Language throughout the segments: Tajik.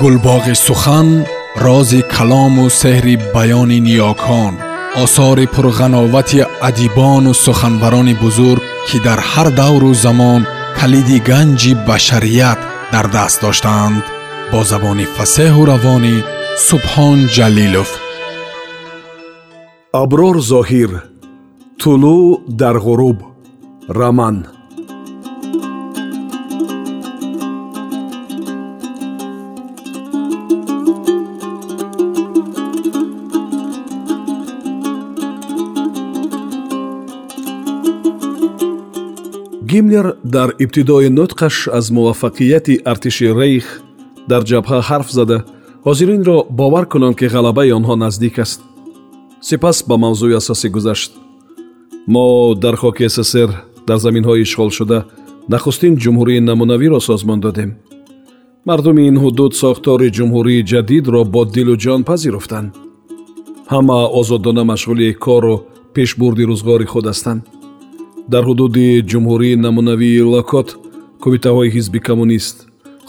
гулбоғи сухан рози калому сеҳри баёни ниёкон осори пурғановати адибону суханбарони бузург ки дар ҳар давру замон калиди ганҷи башарият дар даст доштаанд бо забони фасеҳу равонӣ субҳон ҷалилов аброр зоҳир тулӯъ дар ғуруб раман гимлер дар ибтидои нутқаш аз муваффақияти артиши рейх дар ҷабҳа ҳарф зада ҳозиринро бовар кунанд ки ғалабаи онҳо наздик аст. Сипас ба мавзӯи асосӣ гузашт. Мо дар хоки ссср дар заминҳои ишғолшуда нахустин ҷумҳурии намунавиро созмон додем. Мардуми ин ҳудуд сохтори ҷумҳурии ҷадидро бо дилу ҷон пазируфтанд ҳама озодона машғули кору пешбурди рӯзгори худ ҳастанд дар ҳудуди ҷумҳурии намунавии локот кумитаҳои ҳизби коммунист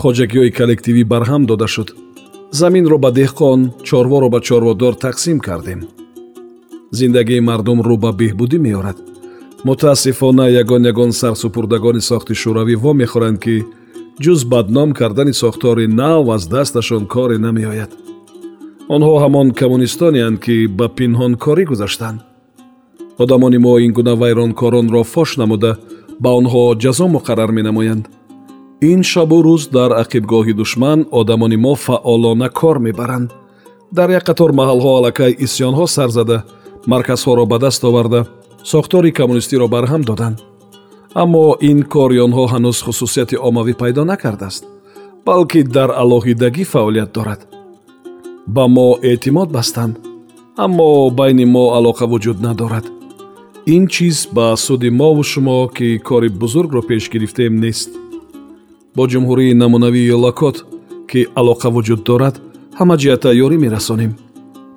хоҷагиҳои коллективӣ барҳам дода шуд. Заминро ба деҳқон чорворо ба чорводор тақсим кардем. Зиндагии мардум рӯ ба беҳбудӣ меорад. Мутаассифона ягон ягон сарсупурдагони сохти шӯравӣ во мехӯранд ки ҷуз бадном кардани сохтори нав аз дасташон коре намеояд. Онҳо ҳамон коммунистонеанд ки ба пинҳонкорӣ гузаштанд одамони мо ин гуна вайронкоронро фош намуда ба онҳо ҷазо муқаррар менамоянд. Ин шабу рӯз дар ақибгоҳи душман одамони мо фаъолона кор мебаранд. Дар як қатор маҳалҳо аллакай исьёнҳо сар зада марказҳоро ба даст оварда сохтори коммунистиро барҳам доданд аммо ин кори онҳо ҳанӯз хусусияти оммавӣ пайдо накардааст балки дар алоҳидагӣ фаъолият дорад. Ба мо эътимод бастанд аммо байни мо алоқа вуҷуд надорад ин чиз ба суди мову шумо ки кори бузургро пеш гирифтем нест. Бо ҷумҳурии намунавии лакот ки алоқа вуҷуд дорад ҳама ҷиҳата ёрӣ мерасонем.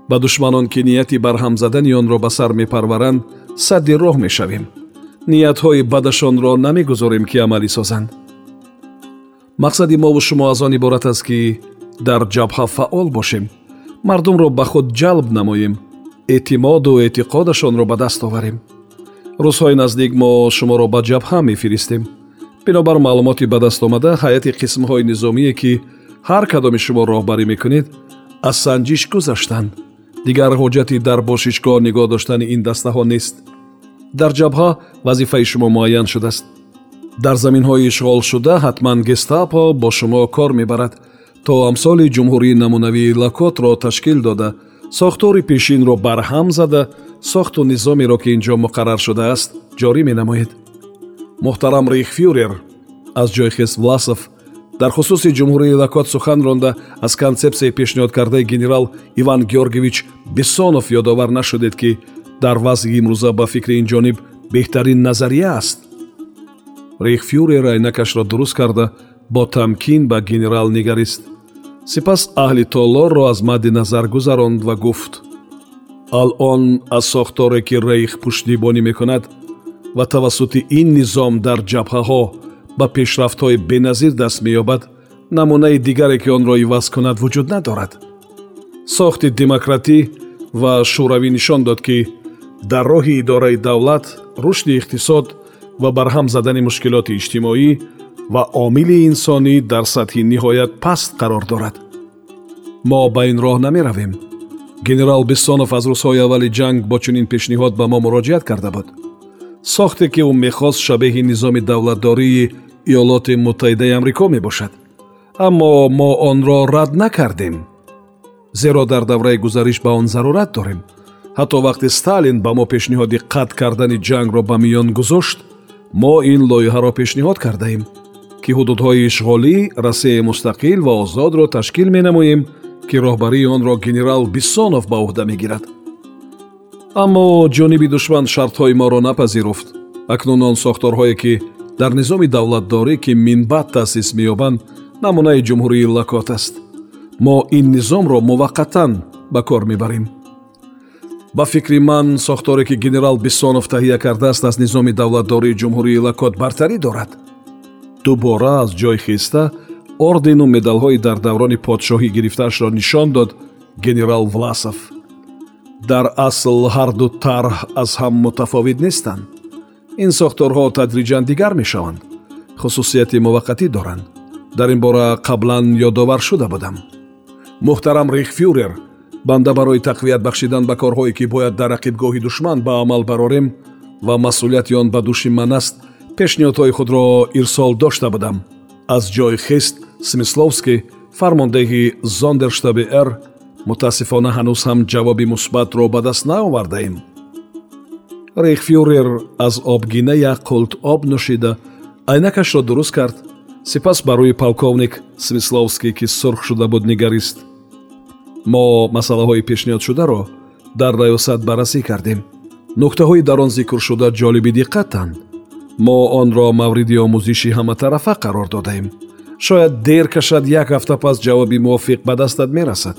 Ба душманон ки нияти барҳам задани онро ба сар мепарваранд садди роҳ мешавем. Ниятҳои бадашонро намегузорем ки амалӣ созанд. Мақсади мову шумо аз он иборат аст ки дар ҷабҳа фаъол бошем. Мардумро ба худ ҷалб намоем. Эътимоду эътиқодашонро ба даст оварем рӯзҳои наздик мо шуморо ба ҷабҳа мефиристем. Бинобар маълумоти ба даст омада ҳайати қисмҳои низомие ки ҳар кадоми шумо роҳбарӣ мекунед аз санҷиш гузаштанд дигар ҳоҷати дар бошишгоҳ нигоҳ доштани ин дастаҳо нест. Дар ҷабҳа вазифаи шумо муайян шудааст. Дар заминҳои ишғолшуда ҳатман гестапо бо шумо кор мебарад. То амсоли ҷумҳурии намунавии лакотро ташкил дода сохтори пешинро барҳам зада сохту низомеро ки ин ҷо муқаррар шудааст ҷорӣ менамоед. Муҳтарам рейхфюрер аз ҷойхес власов дар хусуси ҷумҳурии лакот сухан ронда аз консепсияи пешниҳодкардаи генерал иван георгиевич бессонов ёдовар нашудед ки дар вазъи имрӯза ба фикри инҷониб беҳтарин назария аст. Рейхфюрер айнакашро дуруст карда бо тамкин ба генерал нигарист. Сипас аҳли толорро аз мадди назар гузаронд ва гуфт алон аз сохторе ки рейх пуштибонӣ мекунад ва тавассути ин низом дар ҷабҳаҳо ба пешрафтҳои беназир даст меёбад намунаи дигаре ки онро иваз кунад вуҷуд надорад. Сохти демократӣ ва шӯравӣ нишон дод ки дар роҳи идораи давлат рушди иқтисод ва барҳам задани мушкилоти иҷтимоӣ ва омили инсонӣ дар сатҳи ниҳоят паст қарор дорад. Мо ба ин роҳ намеравем генерал бессонов аз рӯзҳои аввали ҷанг бо чунин пешниҳод ба мо муроҷиат карда буд. Сохте ки ӯ мехост шабеҳи низоми давлатдории иёлоти муттаҳидаи амрико мебошад. Аммо мо онро рад накардем зеро дар давраи гузариш ба он зарурат дорем. Ҳатто вақте сталин ба мо пешниҳоди қатъ кардани ҷангро ба миён гузошт мо ин лоиҳаро пешниҳод кардаем ки ҳудудҳои ишғолӣ расияи мустақил ва озодро ташкил менамоем ки роҳбарии онро генерал бисонов ба уҳда мегирад. Аммо ҷониби душман шартҳои моро напазируфт. Акнун он сохторҳое ки дар низоми давлатдорӣ ки минбаъд таъсис меёбанд намунаи ҷумҳурии лакот аст. Мо ин низомро муваққатан ба кор мебарем. Ба фикри ман сохторе ки генерал бисонов таҳия кардааст аз низоми давлатдории ҷумҳурии лакот бартарӣ дорад. Дубора аз ҷой хиста ордену медалҳои дар даврони подшоҳӣ гирифтаашро нишон дод генерал власов. Дар асл ҳарду тарҳ аз ҳам мутафовит нестанд. Ин сохторҳо тадриҷан дигар мешаванд. Хусусияти муваққатӣ доранд. Дар ин бора қаблан ёдовар шуда будам. Муҳтарам рихфюрер банда барои тақвият бахшидан ба корҳое ки бояд дар рақибгоҳи душман ба амал барорем ва масъулияти он ба дӯши ман аст пешниҳодҳои худро ирсол дошта будам. Аз ҷои хист смисловский фармондеҳи зондерштаби р мутаассифона ҳанӯз ҳам ҷавоби мусбатро ба даст наовардаем рейхфюрер аз обгина як қулт об нӯшида айнакашро дуруст кард. Сипас ба рӯи полковник смисловский ки сурх шуда буд нигарист. Мо масъалаҳои пешниҳодшударо дар раёсат баррасӣ кардем. Нуктаҳои дар он зикршуда ҷолиби диққатанд. Мо онро мавриди омӯзиши ҳаматарафа қарор додаем шояд дер кашад як ҳафта пас ҷавоби мувофиқ ба дастат мерасад.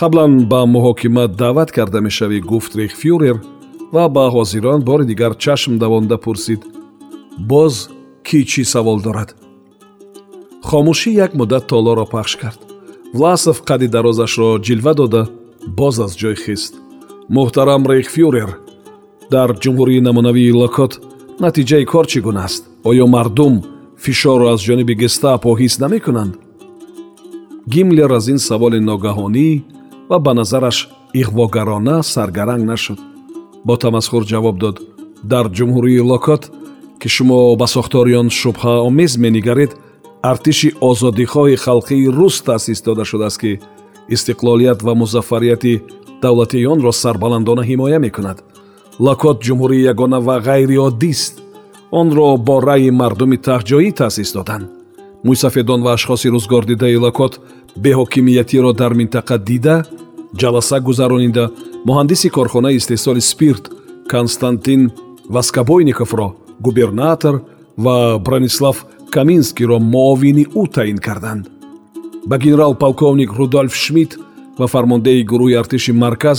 Қаблан ба муҳокимат даъват карда мешавӣ гуфт рейхфюрер ва ба ҳозирон бори дигар чашм давонда пурсид. Боз кӣ чӣ савол дорад? Хомӯшӣ як муддат толоро пахш кард. Власов қадди дарозашро ҷилва дода боз аз ҷой хист. Муҳтарам рейхфюрер дар ҷумҳурии намунавии локот натиҷаи кор чӣ гуна аст? Оё мардум фишорро аз ҷониби гестапо ҳис намекунанд. Гимлер аз ин саволи ногаҳонӣ ва ба назараш иғвогарона саргаранг нашуд. Бо тамасхур ҷавоб дод дар ҷумҳурии локот ки шумо ба сохтори он шубҳаомез менигаред артиши озодихоҳи халқии рус таъсис дода шудааст ки истиқлолият ва музаффарияти давлатии онро сарбаландона ҳимоя мекунад. Локот ҷумҳурии ягона ва ғайриоддист онро бо раъи мардуми таҳҷоӣ таъсис доданд. Мӯйсафедон ва ашхоси рӯзгордидаи локот беҳокимиятиро дар минтақа дида ҷаласа гузаронида муҳандиси корхонаи истеҳсоли спирт константин васкабойниковро губернатор ва бронислав каминскийро муовини ӯ таъин карданд. Ба генерал полковник рудольф шмидт ва фармондеҳи гурӯҳи артиши марказ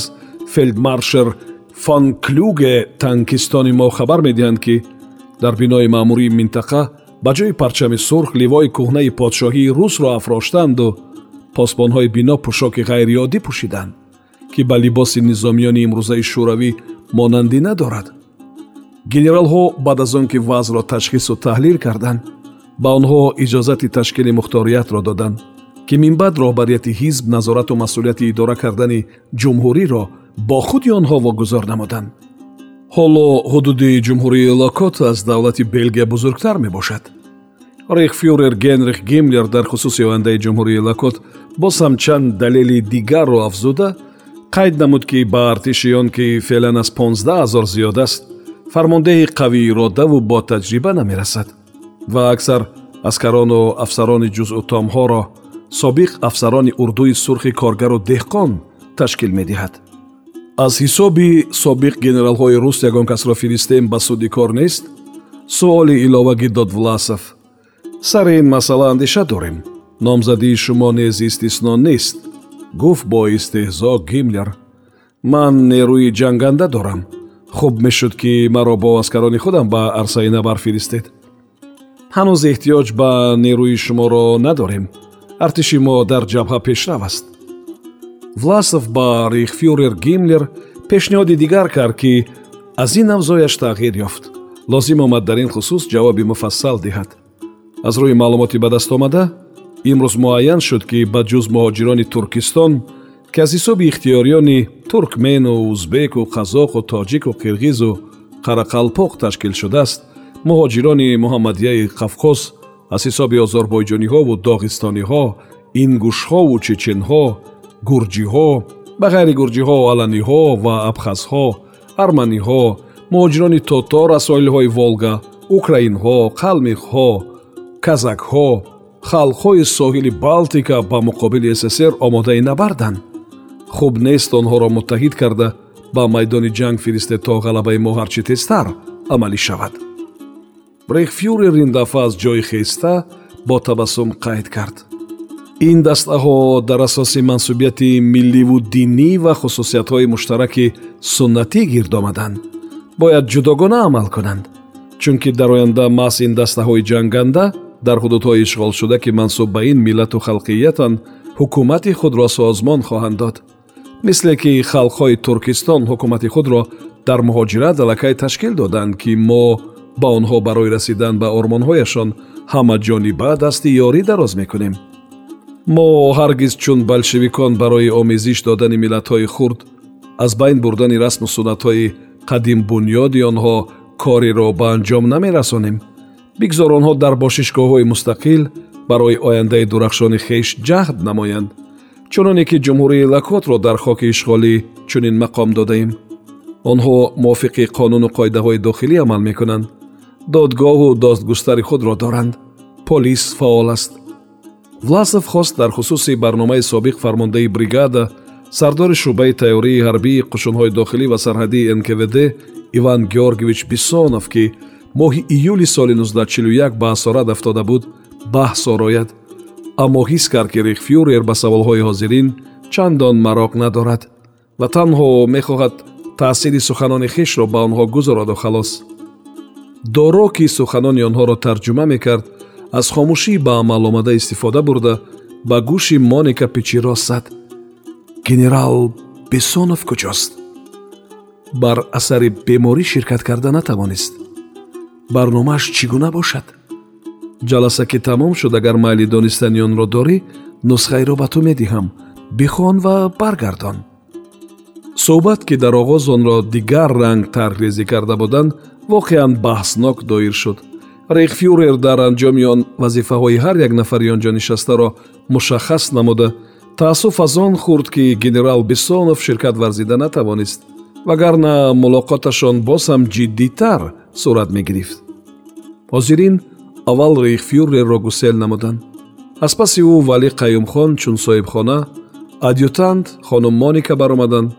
фелдмаршер фон клюге танкистони мо хабар медиҳанд ки дар бинои маъмурии минтақа ба ҷои парчами сурх ливои кӯҳнаи подшоҳии русро афроштанду посбонҳои бино пӯшоки ғайриоддӣ пӯшиданд ки ба либоси низомиёни имрӯзаи шӯравӣ монандӣ надорад. Генералҳо баъд аз он ки вазъро ташхису таҳлил карданд ба онҳо иҷозати ташкили мухториятро доданд ки минбаъд роҳбарияти ҳизб назорату масъулияти идора кардани ҷумҳуриро бо худи онҳо вогузор намуданд ҳоло ҳудуди ҷумҳурии локот аз давлати белгия бузургтар мебошад. Рейхфюрер генрих гимлер дар хусуси ояндаи ҷумҳурии локот боз ҳам чанд далели дигарро афзуда қайд намуд ки ба артиши он ки феълан аз понздаҳ ҳазор зиёд аст фармондеҳи қавии иродаву бо таҷриба намерасад ва аксар аскарону афсарони ҷузъутомҳоро собиқ афсарони урдуи сурхи коргару деҳқон ташкил медиҳад аз ҳисоби собиқ генералҳои рус ягон касро фиристем ба суди кор нест суоли иловагӣ дод власов. Сари ин масъала андеша дорем. Номзадии шумо нез истисно нест. Гуфт бо истеҳзо гимлер. Ман нерӯи ҷанганда дорам. Хуб мешуд ки маро бо аскарони худам ба арсаи набар фиристед ҳанӯз эҳтиёҷ ба нерӯи шуморо надорем. Артиши мо дар ҷабҳа пешрав аст власов ба рейхфюрер гимлер пешниҳоди дигар кард ки аз ин авзояш тағйир ёфт. Лозим омад дар ин хусус ҷавоби муфассал диҳад. Аз рӯи маълумоти ба даст омада имрӯз муайян шуд ки ба ҷуз муҳоҷирони туркистон ки аз ҳисоби ихтиёриёни туркмену узбеку қазоқу тоҷику қирғизу қарақалпоқ ташкил шудааст. Муҳоҷирони муҳаммадияи қавқоз аз ҳисоби озорбойҷониҳову доғистониҳо ингушҳову чеченҳо гурҷиҳо ба ғайри гурҷиҳо аланиҳо ва абхазҳо арманиҳо муҳоҷирони тотор аз соҳилҳои волга украинҳо қалмиқҳо казакҳо халқҳои соҳили балтика ба муқобили ссср омодаи набарданд. Хуб нест онҳоро муттаҳид карда ба майдони ҷанг фиристед то ғалабаи мо ҳарчи тезтар амалӣ шавад. Рейхфюрер ин дафъа аз ҷои хеста бо табассум қайд кард ин дастаҳо дар асоси мансубияти милливу динӣ ва хусусиятҳои муштараки суннатӣ гирд омаданд. Бояд ҷудогона амал кунанд чунки дар оянда маҳз ин дастаҳои ҷанганда дар ҳудудҳои ишғолшуда ки мансуб ба ин миллату халқиятанд ҳукумати худро созмон хоҳанд дод. Мисле ки халқҳои туркистон ҳукумати худро дар муҳоҷират аллакай ташкил доданд ки мо ба онҳо барои расидан ба ормонҳояшон ҳамаҷониба дасти ёрӣ дароз мекунем мо ҳаргиз чун болшевикон барои омезиш додани миллатҳои хурд аз байн бурдани расму суннатҳои қадимбунёди онҳо кореро ба анҷом намерасонем. Бигзор онҳо дар бошишгоҳҳои мустақил барои ояндаи дурахшони хеш ҷаҳд намоянд. Чуноне ки ҷумҳурии лакотро дар хоки ишғолӣ чунин мақом додаем. Онҳо мувофиқи қонуну қоидаҳои дохилӣ амал мекунанд. Додгоҳу достгустари худро доранд. Полис фаъол аст власов хост дар хусуси барномаи собиқ фармондаи бригада сардори шӯъбаи тайёрии ҳарбии қушунҳои дохилӣ ва сарҳадии нквд иван георгиевич бисонов ки моҳи июли соли 1941 ба асорат афтода буд баҳс орояд. Аммо ҳис кард ки рихфюрер ба саволҳои ҳозирин чандон мароқ надорад ва танҳо мехоҳад таъсири суханони хешро ба онҳо гузароду халос. Доро ки суханони онҳоро тарҷума мекард аз хомӯшӣ ба амаломада истифода бурда ба гӯши моника пичиро сад генерал бесонов куҷост? Бар асари беморӣ ширкат карда натавонист. Барномааш чӣ гуна бошад? Ҷаласа ки тамом шуд агар майли донистани онро дорӣ нусхаеро ба ту медиҳам. Бихон ва баргардон суҳбат ки дар оғоз онро дигар ранг тарҳрезӣ карда буданд воқеан баҳснок доир шуд рейхфюрер дар анҷоми он вазифаҳои ҳар як нафари он ҷо нишастаро мушаххас намуда. Таассуф аз он хурд ки генерал бисонов ширкат варзида натавонист вагарна мулоқоташон боз ҳам ҷиддитар сурат мегирифт. Ҳозирин аввал рейхфюрерро гусел намуданд. Аз паси ӯ валӣ қаюмхон чун соҳибхона адъютант хонум моника баромаданд.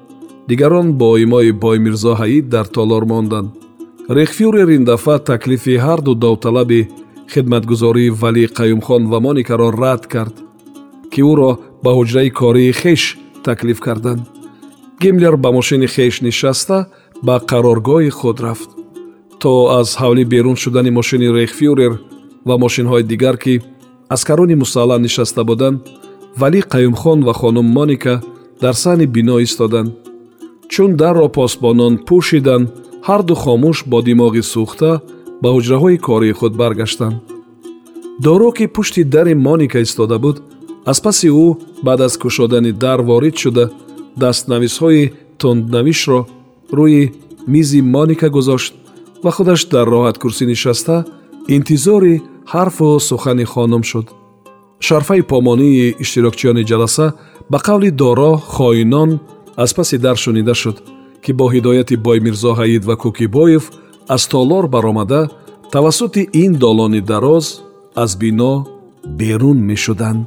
Дигарон бо имои боймирзо ҳаид дар толор монданд рехфюрер ин дафъа таклифи ҳарду довталаби хидматгузории валӣ қаюмхон ва моникаро рад кард ки ӯро ба ҳуҷраи кории хеш таклиф карданд. Гимлер ба мошини хеш нишаста ба қароргоҳи худ рафт. То аз ҳавлӣ берун шудани мошини рехфюрер ва мошинҳои дигар ки аскарони мусаллаҳ нишаста буданд валӣ қаюмхон ва хонум моника дар саҳни бино истоданд чун дарро посбонон пӯшиданд ҳарду хомӯш бо димоғи сӯхта ба ҳуҷраҳои кории худ баргаштанд. Доро ки пушти дари моника истода буд аз паси ӯ баъд аз кушодани дар ворид шуда дастнависҳои тунднавишро рӯи мизи моника гузошт ва худаш дар роҳаткурсӣ нишаста интизори ҳарфу сухани хонум шуд. Шарфаи помонии иштирокчиёни ҷаласа ба қавли доро хоинон аз паси дар шунида шуд ки бо ҳидояти боймирзо ҳаид ва кӯкибоев аз толор баромада тавассути ин долони дароз аз бино берун мешуданд